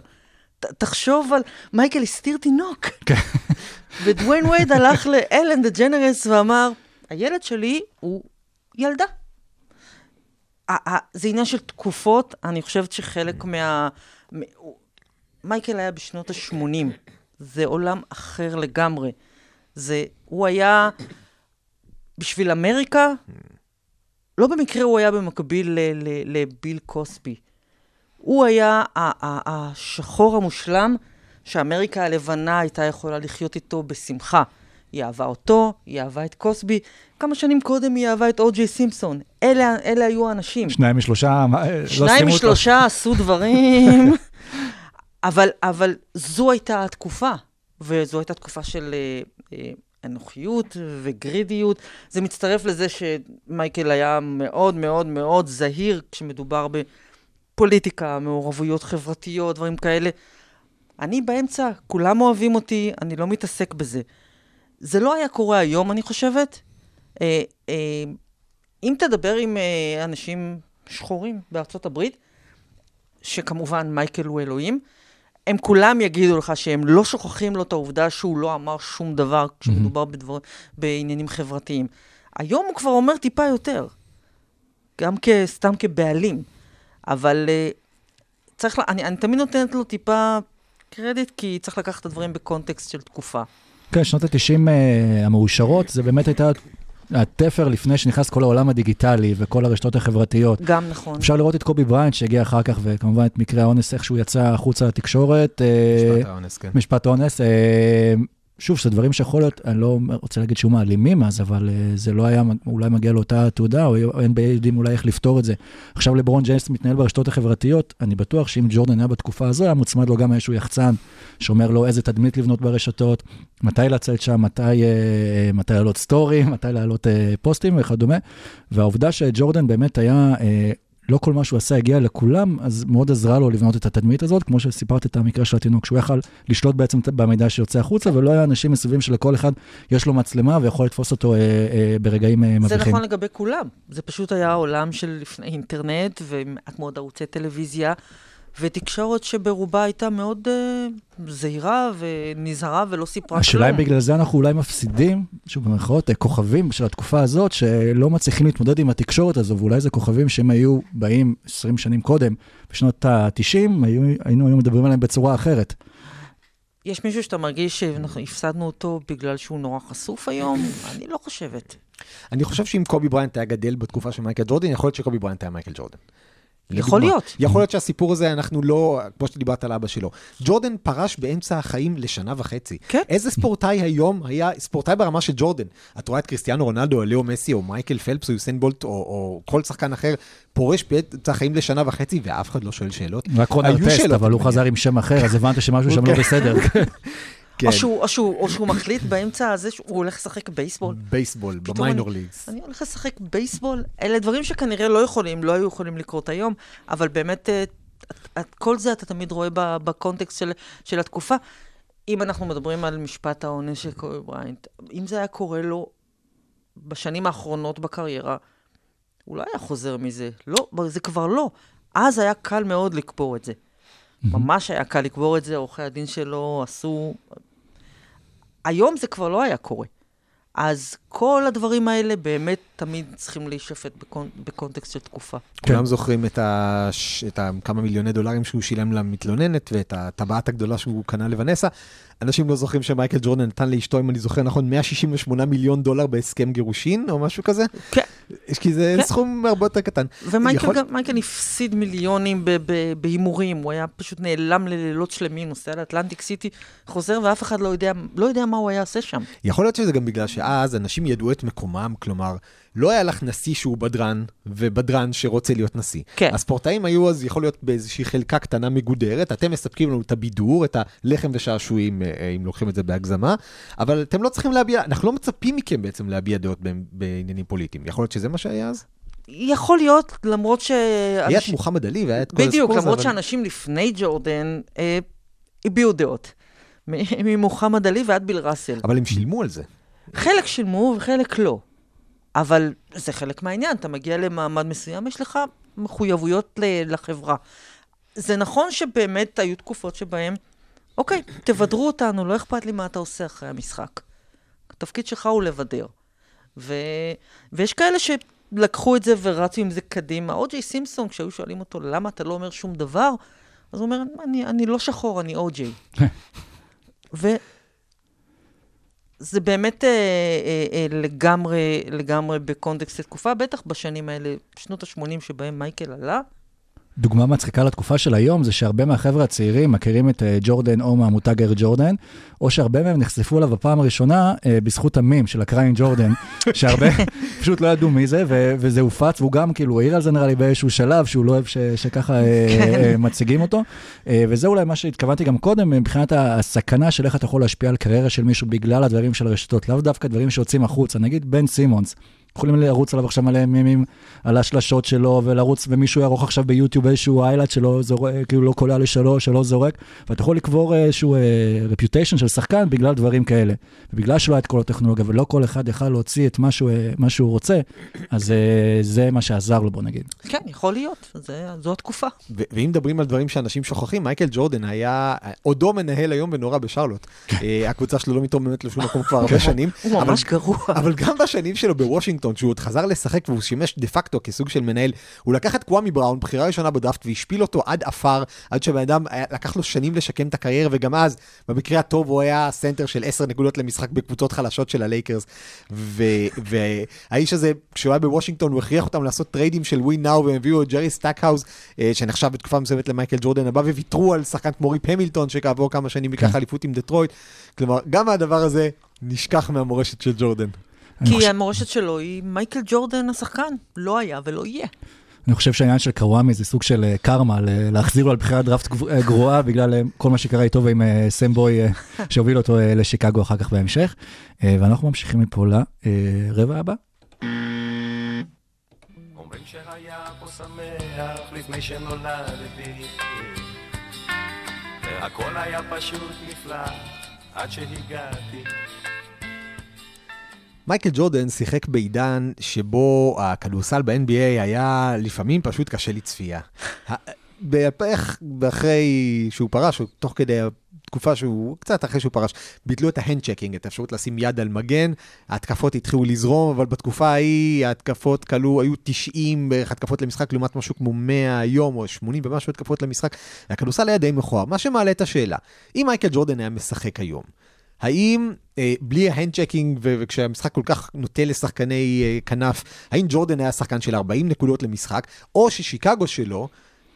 תחשוב על, מייקל הסתיר תינוק. ודוויין וייד הלך לאלן דה ג'נרס ואמר, הילד שלי הוא ילדה. זה עניין של תקופות, אני חושבת שחלק מה... מייקל היה בשנות ה-80, זה עולם אחר לגמרי. זה, הוא היה, בשביל אמריקה, לא במקרה הוא היה במקביל ל- ל- לביל קוסבי. הוא היה השחור המושלם שאמריקה הלבנה הייתה יכולה לחיות איתו בשמחה. היא אהבה אותו, היא אהבה את קוסבי. כמה שנים קודם היא אהבה את או.ג'יי סימפסון. אלה, אלה היו האנשים. שניים משלושה, לא שניים אותו. משלושה עשו דברים, אבל, אבל זו הייתה התקופה, וזו הייתה תקופה של אה, אה, אנוכיות וגרידיות. זה מצטרף לזה שמייקל היה מאוד מאוד מאוד זהיר כשמדובר בפוליטיקה, מעורבויות חברתיות, דברים כאלה. אני באמצע, כולם אוהבים אותי, אני לא מתעסק בזה. זה לא היה קורה היום, אני חושבת. אה, אה, אם תדבר עם אה, אנשים שחורים בארצות הברית, שכמובן מייקל הוא אלוהים, הם כולם יגידו לך שהם לא שוכחים לו את העובדה שהוא לא אמר שום דבר כשמדובר בדבר, בעניינים חברתיים. היום הוא כבר אומר טיפה יותר, גם סתם כבעלים, אבל אה, צריך, לה, אני, אני תמיד נותנת לו טיפה קרדיט, כי צריך לקחת את הדברים בקונטקסט של תקופה. כן, שנות ה-90 המאושרות, זה באמת הייתה התפר לפני שנכנס כל העולם הדיגיטלי וכל הרשתות החברתיות. גם נכון. אפשר לראות את קובי בריינט שהגיע אחר כך, וכמובן את מקרה האונס, איך שהוא יצא החוצה לתקשורת. אה, משפט האונס, כן. משפט האונס. אה, שוב, זה דברים שיכול להיות, אני לא רוצה להגיד שהיו מעלימים אז, אבל אה, זה לא היה, אולי מגיע לאותה תודעה, או NBA יודעים אולי איך לפתור את זה. עכשיו לברון ג'יימס מתנהל ברשתות החברתיות, אני בטוח שאם ג'ורדן היה בתקופה הזו, היה מוצמד לו גם איזשהו יחצן, שאומר לו איזה תדמית לבנות ברשתות, מתי לצאת שם, מתי, uh, מתי לעלות סטורים, מתי לעלות פוסטים וכדומה. והעובדה שג'ורדן באמת היה... לא כל מה שהוא עשה הגיע לכולם, אז מאוד עזרה לו לבנות את התדמית הזאת, כמו שסיפרת את המקרה של התינוק, שהוא יכל לשלוט בעצם במידע שיוצא החוצה, ולא היה אנשים מסביבים שלכל אחד יש לו מצלמה ויכול לתפוס אותו אה, אה, ברגעים אה, מביכים. זה נכון לגבי כולם. זה פשוט היה עולם של לפני אינטרנט ומעט מאוד ערוצי טלוויזיה. ותקשורת שברובה הייתה מאוד uh, זהירה ונזהרה ולא סיפרה כלום. השאלה אם בגלל זה אנחנו אולי מפסידים, שוב במרכאות, כוכבים של התקופה הזאת, שלא מצליחים להתמודד עם התקשורת הזו, ואולי זה כוכבים שהם היו באים 20 שנים קודם, בשנות ה-90, היינו היום מדברים עליהם בצורה אחרת. יש מישהו שאתה מרגיש שאנחנו הפסדנו אותו בגלל שהוא נורא חשוף היום? אני לא חושבת. אני חושב שאם קובי בריינט היה גדל בתקופה של מייקל ג'ורדן, יכול להיות שקובי בריינט היה מייקל ג'ורדן. יכול לדוגמה. להיות. יכול להיות שהסיפור הזה, אנחנו לא, כמו שדיברת על אבא שלו. ג'ורדן פרש באמצע החיים לשנה וחצי. כן. איזה ספורטאי היום היה ספורטאי ברמה של ג'ורדן? את רואה את קריסטיאנו רונלדו, או ליאו מסי, או מייקל פלפס, או יוסיין בולט, או, או כל שחקן אחר, פורש באמצע החיים לשנה וחצי, ואף אחד לא שואל שאלות? רק רון ארטסט, אבל הוא חזר עם שם אחר, אז הבנת שמשהו שם לא אוקיי. בסדר. כן. או, שהוא, או, שהוא, או שהוא מחליט באמצע הזה שהוא הולך לשחק בייסבול. בייסבול, ב minor אני- leagues. אני הולך לשחק בייסבול. אלה דברים שכנראה לא יכולים, לא היו יכולים לקרות היום, אבל באמת, אה, את- את- כל זה אתה תמיד רואה בקונטקסט של, של התקופה. אם אנחנו מדברים על משפט האונס של קובי בריינט, אם זה היה קורה לו בשנים האחרונות בקריירה, הוא לא היה חוזר מזה. לא, זה כבר לא. אז היה קל מאוד לקבור את זה. ממש היה קל לקבור את זה, עורכי הדין שלו עשו... היום זה כבר לא היה קורה. אז כל הדברים האלה באמת תמיד צריכים להישפט בקונ... בקונטקסט של תקופה. כולם זוכרים את, ה... את ה... כמה מיליוני דולרים שהוא שילם למתלוננת ואת הטבעת הגדולה שהוא קנה לוונסה. אנשים לא זוכרים שמייקל ג'ורדן נתן לאשתו, אם אני זוכר נכון, 168 מיליון דולר בהסכם גירושין או משהו כזה. כן. כי זה כן. סכום הרבה יותר קטן. ומייקל יכול- גם, הפסיד מיליונים בהימורים, הוא היה פשוט נעלם ללילות שלמים, נוסע לאטלנטיק סיטי, חוזר ואף אחד לא יודע, לא יודע מה הוא היה עושה שם. יכול להיות שזה גם בגלל שאז אנשים ידעו את מקומם, כלומר, לא היה לך נשיא שהוא בדרן, ובדרן שרוצה להיות נשיא. כן. הספורטאים היו אז, יכול להיות באיזושהי חלקה קטנה מגודרת, אתם מספקים לנו את הבידור, את הלחם ושעשועים, אה, אם לוקחים את זה בהגזמה, אבל אתם לא צריכים להביע, אנחנו לא מצפים מכם בעצם להביע דעות בעניינים פוליטיים. יכול להיות שזה מה שהיה אז? יכול להיות, למרות ש... היה את מוחמד עלי והיה את כל בדיוק, הסיפור הזה, למרות שאנשים לפני ג'ורדן אה, הביעו דעות. ממוחמד עלי ועד ביל ראסל. אבל הם שילמו על זה. חלק שילמו וחלק לא. אבל זה חלק מהעניין, אתה מגיע למעמד מסוים, יש לך מחויבויות לחברה. זה נכון שבאמת היו תקופות שבהן, אוקיי, תבדרו אותנו, לא אכפת לי מה אתה עושה אחרי המשחק. התפקיד שלך הוא לבדר. ו... ויש כאלה שלקחו את זה ורצו עם זה קדימה. או.ג'יי סימפסון, כשהיו שואלים אותו, למה אתה לא אומר שום דבר? אז הוא אומר, אני, אני לא שחור, אני או.ג'יי. ו... זה באמת אה, אה, אה, לגמרי, לגמרי בקונטקסט התקופה, בטח בשנים האלה, שנות ה-80 שבהם מייקל עלה. דוגמה מצחיקה לתקופה של היום זה שהרבה מהחבר'ה הצעירים מכירים את אה, ג'ורדן או מהמותג אייר ג'ורדן, או שהרבה מהם נחשפו אליו בפעם הראשונה אה, בזכות המים של הקריין ג'ורדן, שהרבה פשוט לא ידעו מי זה, ו- וזה הופץ, והוא גם כאילו העיר על זה נראה לי באיזשהו שלב, שהוא לא אוהב ש- שככה אה, אה, מציגים אותו. אה, וזה אולי מה שהתכוונתי גם קודם, מבחינת הסכנה של איך אתה יכול להשפיע על קריירה של מישהו בגלל הדברים של הרשתות, לאו דווקא דברים שיוצאים החוצה. נגיד בן סימונס. יכולים לרוץ עליו עכשיו מלא מימים על השלשות שלו, ולרוץ, ומישהו יערוך עכשיו ביוטיוב איזשהו איילייט שלו זורק, כאילו לא קולע לשלוש, שלא זורק, ואתה יכול לקבור איזשהו רפיוטיישן של שחקן בגלל דברים כאלה. ובגלל שלא היה את כל הטכנולוגיה, ולא כל אחד יכל להוציא את מה שהוא, אה, מה שהוא רוצה, אז אה, זה מה שעזר לו, בוא נגיד. כן, יכול להיות, זה, זו התקופה. ו- ואם מדברים על דברים שאנשים שוכחים, מייקל ג'ורדן היה עודו מנהל היום ונורא בשרלוט. אה, הקבוצה שלו לא מתרוממת לשום מקום כבר הרבה שנים. הוא אבל- ממש גרוע. אבל גם בשנים שלו בוושינגטון, שהוא עוד חזר לשחק והוא שימש דה פקטו כסוג של מנהל, הוא לקח את קוואמי בראון, בחירה ראשונה בדראפט, והשפיל אותו עד עפר, עד שהבן אדם, לקח לו שנים לשקם את הקריירה, וגם אז, במקרה הטוב, הוא היה סנטר של 10 נקודות למשחק בקבוצות חלשות של הלייקרס. ו- והאיש הזה, כשהוא היה בוושינגטון, הוא הכריח אותם לעשות טריידים של ווין נאו, והם הביאו את ג'רי סטאקהאוז, אה, שנחשב בתקופה מסוימת למייקל ג'ורדן הבא, וויתרו על שחקן כמו ריפ המילטון, שכעבור כמה שנים ייקח. אליפות עם דטרויט. כלומר, גם הדבר הזה נשכח מהמורשת של ג'ורדן. כי חושב- המורשת שלו היא מייקל ג'ורדן השחקן, לא היה ולא יהיה. אני חושב שהעניין של קוואמי זה סוג של אה, קרמה, להחזיר לו על בחירת דראפט אה, גרועה, בגלל אה, כל מה שקרה איתו ועם סם בוי, שהוביל אותו לשיקגו אחר כך בהמשך. ואנחנו ממשיכים מפה לרבע הבא. אומרים שהיה פה שמח לפני שנולדתי והכל היה פשוט נפלא עד שהגעתי מייקל ג'ורדן שיחק בעידן שבו הכדורסל ב-NBA היה לפעמים פשוט קשה לצפייה. בערך אחרי שהוא פרש, או תוך כדי התקופה שהוא, קצת אחרי שהוא פרש, ביטלו את ה hand checking, את האפשרות לשים יד על מגן, ההתקפות התחילו לזרום, אבל בתקופה ההיא ההתקפות כלו, היו 90 בערך התקפות למשחק, לעומת משהו כמו 100 היום, או 80 ומשהו התקפות למשחק, והכדורסל היה די מכוער. מה שמעלה את השאלה, אם מייקל ג'ורדן היה משחק היום, האם אה, בלי ה hand checking ו- וכשהמשחק כל כך נוטה לשחקני אה, כנף, האם ג'ורדן היה שחקן של 40 נקודות למשחק, או ששיקגו שלו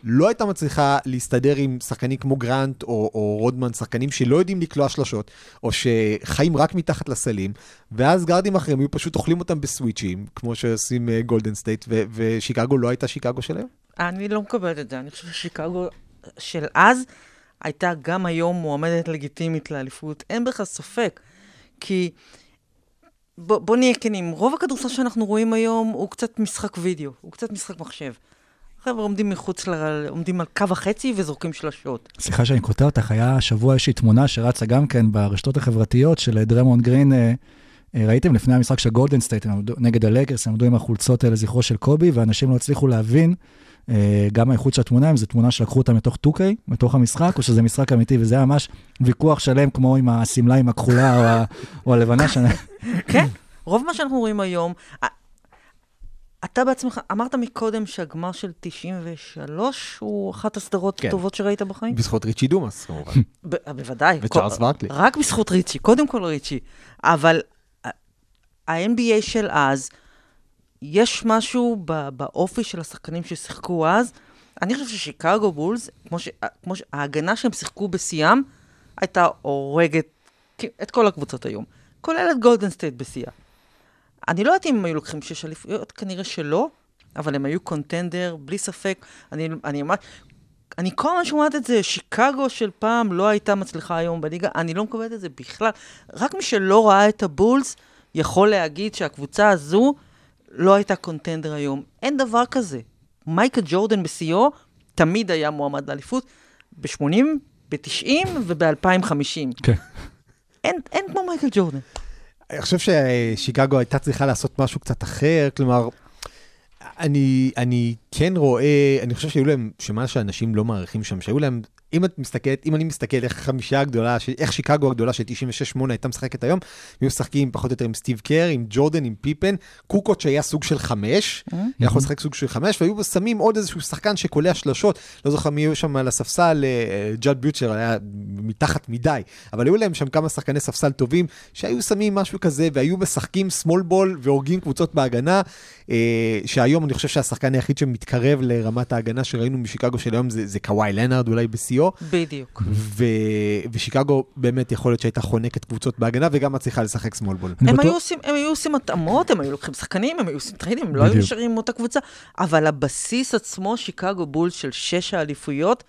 לא הייתה מצליחה להסתדר עם שחקנים כמו גרנט או, או רודמן, שחקנים שלא יודעים לקלוע שלושות, או שחיים רק מתחת לסלים, ואז גארדים אחרים היו פשוט אוכלים אותם בסוויצ'ים, כמו שעושים אה, גולדן סטייט, ו- ושיקגו לא הייתה שיקגו שלהם? אני לא מקבלת את זה, אני חושבת ששיקגו של אז הייתה גם היום מועמדת לגיטימית לאליפות, אין בכלל ספק. כי בוא, בוא נהיה כנים, רוב הכדורסל שאנחנו רואים היום הוא קצת משחק וידאו, הוא קצת משחק מחשב. חבר'ה עומדים מחוץ, ל... עומדים על קו החצי וזורקים שלשות. סליחה שאני קוטע אותך, היה השבוע איזושהי תמונה שרצה גם כן ברשתות החברתיות של דרמונד גרין. אה, אה, ראיתם לפני המשחק של גולדן סטייט, נגד הלגרס, הם עמדו עם החולצות האלה לזכרו של קובי, ואנשים לא הצליחו להבין אה, גם האיכות של התמונה, אם זו תמונה שלקחו אותה מתוך 2K, מתוך המשחק, או שזה משחק אמיתי, וזה היה ממש ויכוח שלם, כמו עם השמלה עם הכחולה או, ה- או הלבנה. שאני... כן, רוב מה שאנחנו רואים היום, אתה בעצמך, אמרת מקודם שהגמר של 93 הוא אחת הסדרות כן. הטובות שראית בחיים? בזכות ריצ'י דומאס, כמובן. ב- בוודאי. וצ'ארלס ברקלי. רק בזכות ריצ'י, קודם כל ריצ'י. אבל ה- ה-NBA של אז, יש משהו באופי של השחקנים ששיחקו אז. אני חושב ששיקגו בולס, כמו, ש, כמו שההגנה שהם שיחקו בשיאם, הייתה הורגת את כל הקבוצות היום, כולל את גולדן סטייט בשיאה. אני לא יודעת אם הם היו לוקחים שש אליפויות, כנראה שלא, אבל הם היו קונטנדר, בלי ספק. אני, אני ממש... אני כל הזמן שומעת את זה, שיקגו של פעם לא הייתה מצליחה היום בליגה, אני לא מקבלת את זה בכלל. רק מי שלא ראה את הבולס יכול להגיד שהקבוצה הזו לא הייתה קונטנדר היום. אין דבר כזה. מייקל ג'ורדן בשיאו תמיד היה מועמד לאליפות, ב-80, ב-90 וב-2050. כן. אין, אין כמו מייקל ג'ורדן. אני חושב ששיקגו הייתה צריכה לעשות משהו קצת אחר, כלומר, אני, אני כן רואה, אני חושב שהיו להם, שמה שאנשים לא מעריכים שם, שהיו להם, אם את מסתכלת, אם אני מסתכל איך החמישייה הגדולה, ש- איך שיקגו הגדולה של 96-8 הייתה משחקת היום, היו משחקים פחות או יותר עם סטיב קר, עם ג'ורדן, עם פיפן, קוקוט שהיה סוג של חמש, היה יכול לשחק סוג של חמש, והיו שמים עוד איזשהו שחקן שקולע שלשות, לא זוכר מי היו שם על הספסל, אה, ג'אד ביוטשר היה מתחת מדי, אבל היו להם שם כמה שחקני ספסל טובים, שהיו שמים משהו כזה, והיו משחקים small ball והורגים קבוצות בהגנה, אה, שהיום אני חושב שהשחקן היחיד שמתקרב לרמת ההגנה שראינו משיקגו של היום זה, זה קוואי לנארד אולי בשיאו, בדיוק. ו... ושיקגו באמת יכול להיות שהייתה חונקת קבוצות בהגנה וגם מצליחה לשחק ball. אני הם בטוח- היו, עושים, הם היו עושים התאמות, הם היו לוקחים שחקנים, הם היו עושים טריידים, הם לא היו. נשארים עם אותה קבוצה, אבל הבסיס עצמו, שיקגו בולס של שש האליפויות,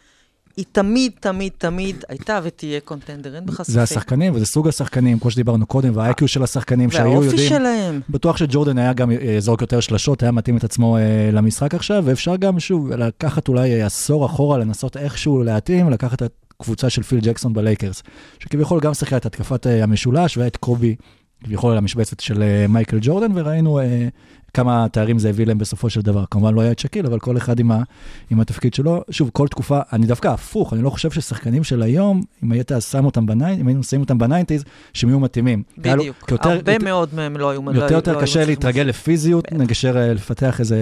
היא תמיד, תמיד, תמיד הייתה ותהיה קונטנדר, אין בכלל ספק. זה השחקנים, וזה סוג השחקנים, כמו שדיברנו קודם, וה-IQ של השחקנים שהיו והאופי יודעים. שלהם. בטוח שג'ורדן היה גם אה, זורק יותר שלשות, היה מתאים את עצמו אה, למשחק עכשיו, ואפשר גם, שוב, לקחת אולי אה, עשור אחורה, לנסות איכשהו להתאים, לקחת את הקבוצה של פיל ג'קסון בלייקרס, שכביכול גם שיחקה את התקפת אה, המשולש, והיה את קובי, כביכול על המשבצת של אה, מייקל ג'ורדן, וראינו אה, כמה תארים זה הביא להם בסופו של דבר. כמובן לא היה את שקיל, אבל כל אחד עם, ה, עם התפקיד שלו. שוב, כל תקופה, אני דווקא הפוך, אני לא חושב ששחקנים של היום, אם היית שם אותם בניינטיז, אם היינו שמים אותם בניינטיז, שהם יהיו מתאימים. בדיוק. יותר- הרבה יותר- מאוד מהם לא היו... לא יותר יותר לא קשה להתרגל. לפיזיות. נגשר אה, לפתח איזה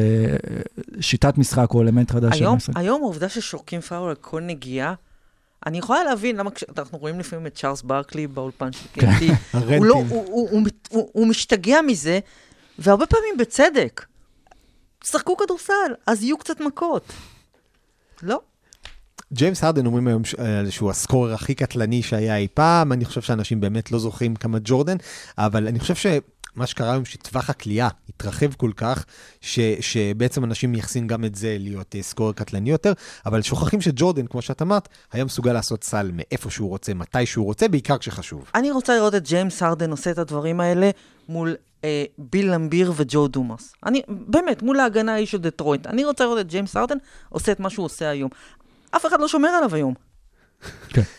אה, שיטת משחק או אלמנט חדש של היום, המשחק. היום העובדה ששורקים פאול על כל נגיעה, אני יכולה להבין למה כשאנחנו רואים לפעמים את צ'ארלס ברקלי באולפן של כן. קנטי, הוא, הרנטים. לא, הוא, הוא, הוא, מת- הוא, הוא משתגע מזה, והרבה פעמים בצדק. שחקו כדורסל, אז יהיו קצת מכות. לא. ג'יימס הרדן אומרים היום ש- אה, שהוא הסקורר הכי קטלני שהיה אי פעם, אני חושב שאנשים באמת לא זוכרים כמה ג'ורדן, אבל אני חושב שמה שקרה היום שטווח הקליעה התרחב כל כך, ש, שבעצם אנשים מייחסים גם את זה להיות אה, סקורר קטלני יותר, אבל שוכחים שג'ורדן, כמו שאת אמרת, היה מסוגל לעשות סל מאיפה שהוא רוצה, מתי שהוא רוצה, בעיקר כשחשוב. אני רוצה לראות את ג'יימס הרדן עושה את הדברים האלה מול אה, ביל למביר וג'ו דומאס. אני, באמת, מול ההגנה ההיא של דטרויט. אני רוצה לראות את ג'יימס הרדן עושה את מה שהוא עושה היום. אף אחד לא שומר עליו היום.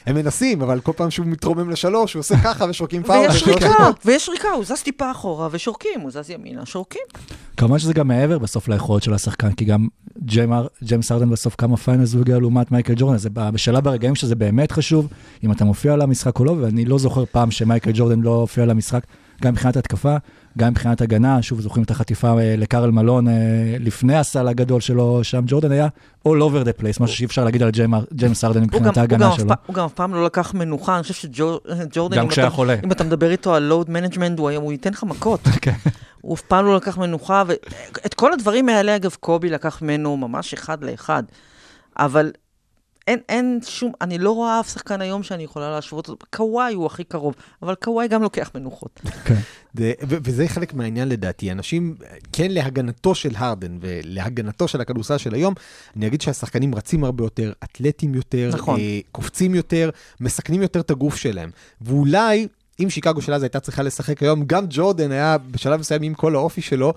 הם מנסים, אבל כל פעם שהוא מתרומם לשלוש, הוא עושה ככה ושורקים פאול. ויש שריקה. ויש שריקה, הוא זז טיפה אחורה ושורקים, הוא זז ימינה, שורקים. כמובן שזה גם מעבר בסוף ליכולות של השחקן, כי גם ג'יימס הרדן בסוף כמה finals הוא הגיע לעומת מייקל ג'ורדן, זה ב- בשלב הרגעים שזה באמת חשוב, אם אתה מופיע על המשחק או לא, ואני לא זוכר פעם שמייקל ג'ורדן לא הופיע על המשחק, גם מבחינת התקפה, גם מבחינת הגנה, שוב זוכרים את החטיפה אה, לקארל מלון אה, לפני הסל הגדול שלו, שם ג'ורדן היה all over the place, משהו שאי אפשר להגיד על ג'יימס גם, מבחינת ההגנה שלו. הוא גם אף פעם לא לקח מנוחה, אני חושב שג'ורדן, גם כשהיה אתה- חולה. אם אתה מדבר איתו על load management, הוא, היה- הוא ייתן לך מכות. כן. הוא אף פעם לא לקח מנוחה, ואת כל הדברים האלה, אגב, קובי לקח ממנו ממש אחד לאחד. אבל אין, אין שום, אני לא רואה אף שחקן היום שאני יכולה להשוות אותו. קוואי הוא הכי קרוב, אבל קוואי גם לוקח מנוחות. כן. זה- ו- וזה חלק מהעניין לדעתי. אנשים, כן להגנתו של הרדן ולהגנתו של הכדורסל של היום, אני אגיד שהשחקנים רצים הרבה יותר, אתלטים יותר, נכון. אה, קופצים יותר, מסכנים יותר את הגוף שלהם. ואולי, אם שיקגו של אז הייתה צריכה לשחק היום, גם ג'ורדן היה בשלב מסוים עם כל האופי שלו,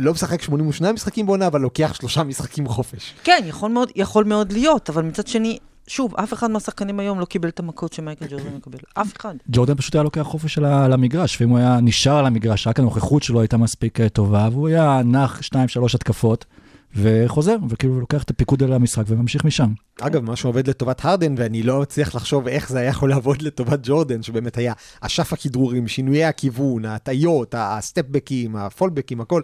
לא משחק 82 משחקים בעונה, אבל לוקח שלושה משחקים חופש. כן, יכול מאוד, יכול מאוד להיות, אבל מצד שני, שוב, אף אחד מהשחקנים היום לא קיבל את המכות שמייקל ג'ורדן מקבל. אף אחד. ג'ורדן פשוט היה לוקח חופש על המגרש, ואם הוא היה נשאר על המגרש, רק הנוכחות שלו הייתה מספיק אה, טובה, והוא היה נח שתיים, שלוש התקפות, וחוזר, וכאילו לוקח את הפיקוד על המשחק וממשיך משם. אגב, מה שעובד לטובת הרדן, ואני לא מצליח לחשוב איך זה היה יכול לעבוד לטובת ג'ורדן, שבאמת היה אשף הכדרורים, שינויי הכיוון, ההטיות, הסטפבקים, הפולבקים, הכל.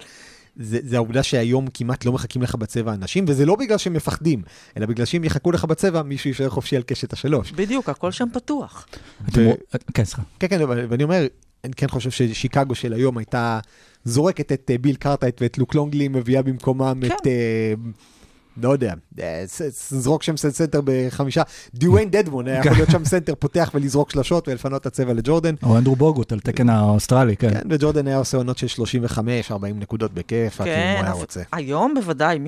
זה, זה העובדה שהיום כמעט לא מחכים לך בצבע אנשים, וזה לא בגלל שהם מפחדים, אלא בגלל שאם יחכו לך בצבע, מישהו יישאר חופשי על קשת השלוש. בדיוק, הכל שם פתוח. כן, סליחה. כן, כן, אבל- ואני אומר, אני כן חושב ששיקגו של היום הייתה זורקת את אה, ביל קרטייט ואת לוק לונגלי, מביאה במקומם כן. את, אה, לא יודע, אה, זרוק שם סנטר בחמישה, דיוויין דדמון היה יכול להיות שם סנטר פותח ולזרוק שלשות ולפנות את הצבע לג'ורדן. או אנדרו בוגוט על תקן האוסטרלי, כן. כן, וג'ורדן היה עושה עונות של 35, 40 נקודות בכיף, רק אם הוא היה רוצה. היום בוודאי,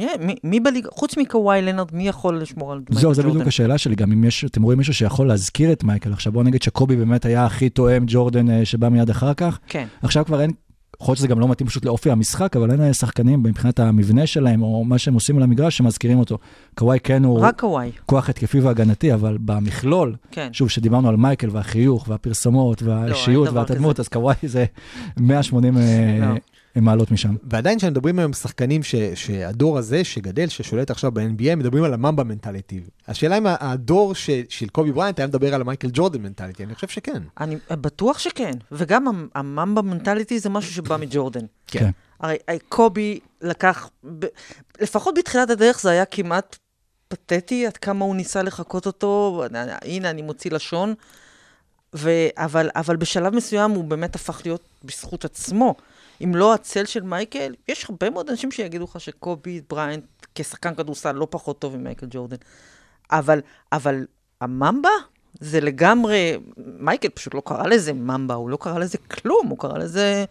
מי, בליגה, חוץ מקוואי לנרד, מי יכול לשמור על מייקל זהו, זה בדיוק ג'ורדן? השאלה שלי, גם אם יש, אתם רואים מישהו שיכול להזכיר את מייקל, עכשיו בואו נגיד שקובי באמת היה הכי תואם ג'ורדן אה, שבא מיד אחר כך, כן. עכשיו כבר אין, יכול להיות שזה גם לא מתאים פשוט לאופי המשחק, אבל אין שחקנים מבחינת המבנה שלהם, או מה שהם עושים על המגרש, שמזכירים אותו. קוואי כן הוא רק קוואי, כוח התקפי והגנתי, אבל במכלול, כן. שוב, שדיברנו על מייקל והחיוך והפרסומות והאישיות אין דבר והתדמות, אז קוואי זה 180 אה, לא. מעלות משם. ועדיין כשמדברים היום שחקנים ש, שהדור הזה שגדל, ששולט עכשיו ב-NBA, מדברים על ה mamba mentality. השאלה אם הדור ש, של קובי בריינט היה מדבר על המייקל ג'ורדן mentality, אני חושב שכן. אני בטוח שכן, וגם המ- הממבה מנטליטי זה משהו שבא מג'ורדן. כן. הרי הרי קובי לקח, ב, לפחות בתחילת הדרך זה היה כמעט פתטי, עד כמה הוא ניסה לחקות אותו, הנה אני מוציא לשון, ו, אבל, אבל בשלב מסוים הוא באמת הפך להיות בזכות עצמו. אם לא הצל של מייקל, יש הרבה מאוד אנשים שיגידו לך שקובי בריינט כשחקן כדורסל לא פחות טוב ממייקל ג'ורדן. אבל, אבל הממבה זה לגמרי, מייקל פשוט לא קרא לזה ממבה, הוא לא קרא לזה כלום, הוא קרא לזה,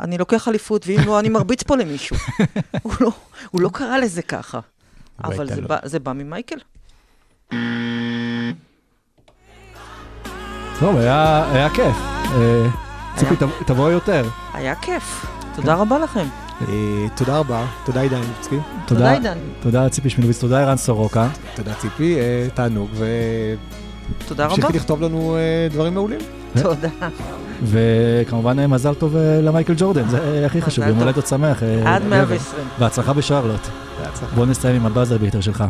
אני לוקח אליפות, ואם לא, אני מרביץ פה למישהו. הוא, לא, הוא לא קרא לזה ככה. אבל זה. בא, זה בא ממייקל. טוב, היה היה כיף. ציפי, תב- תבואי יותר. היה כיף. תודה רבה לכם. אה, תודה רבה, תודה עידן ליבצקי, תודה, עידן. תודה ציפי שמילוביץ, תודה ערן סורוקה. תודה ציפי, אה, תענוג, תודה רבה. והמשיכי לכתוב לנו אה, דברים מעולים. תודה. וכמובן מזל טוב למייקל ג'ורדן, זה הכי חשוב, יום. הולדת שמח. עד גבר. 120. בהצלחה בשרלוט. בהצלחה. בוא נסיים עם הבאזר ביטר שלך.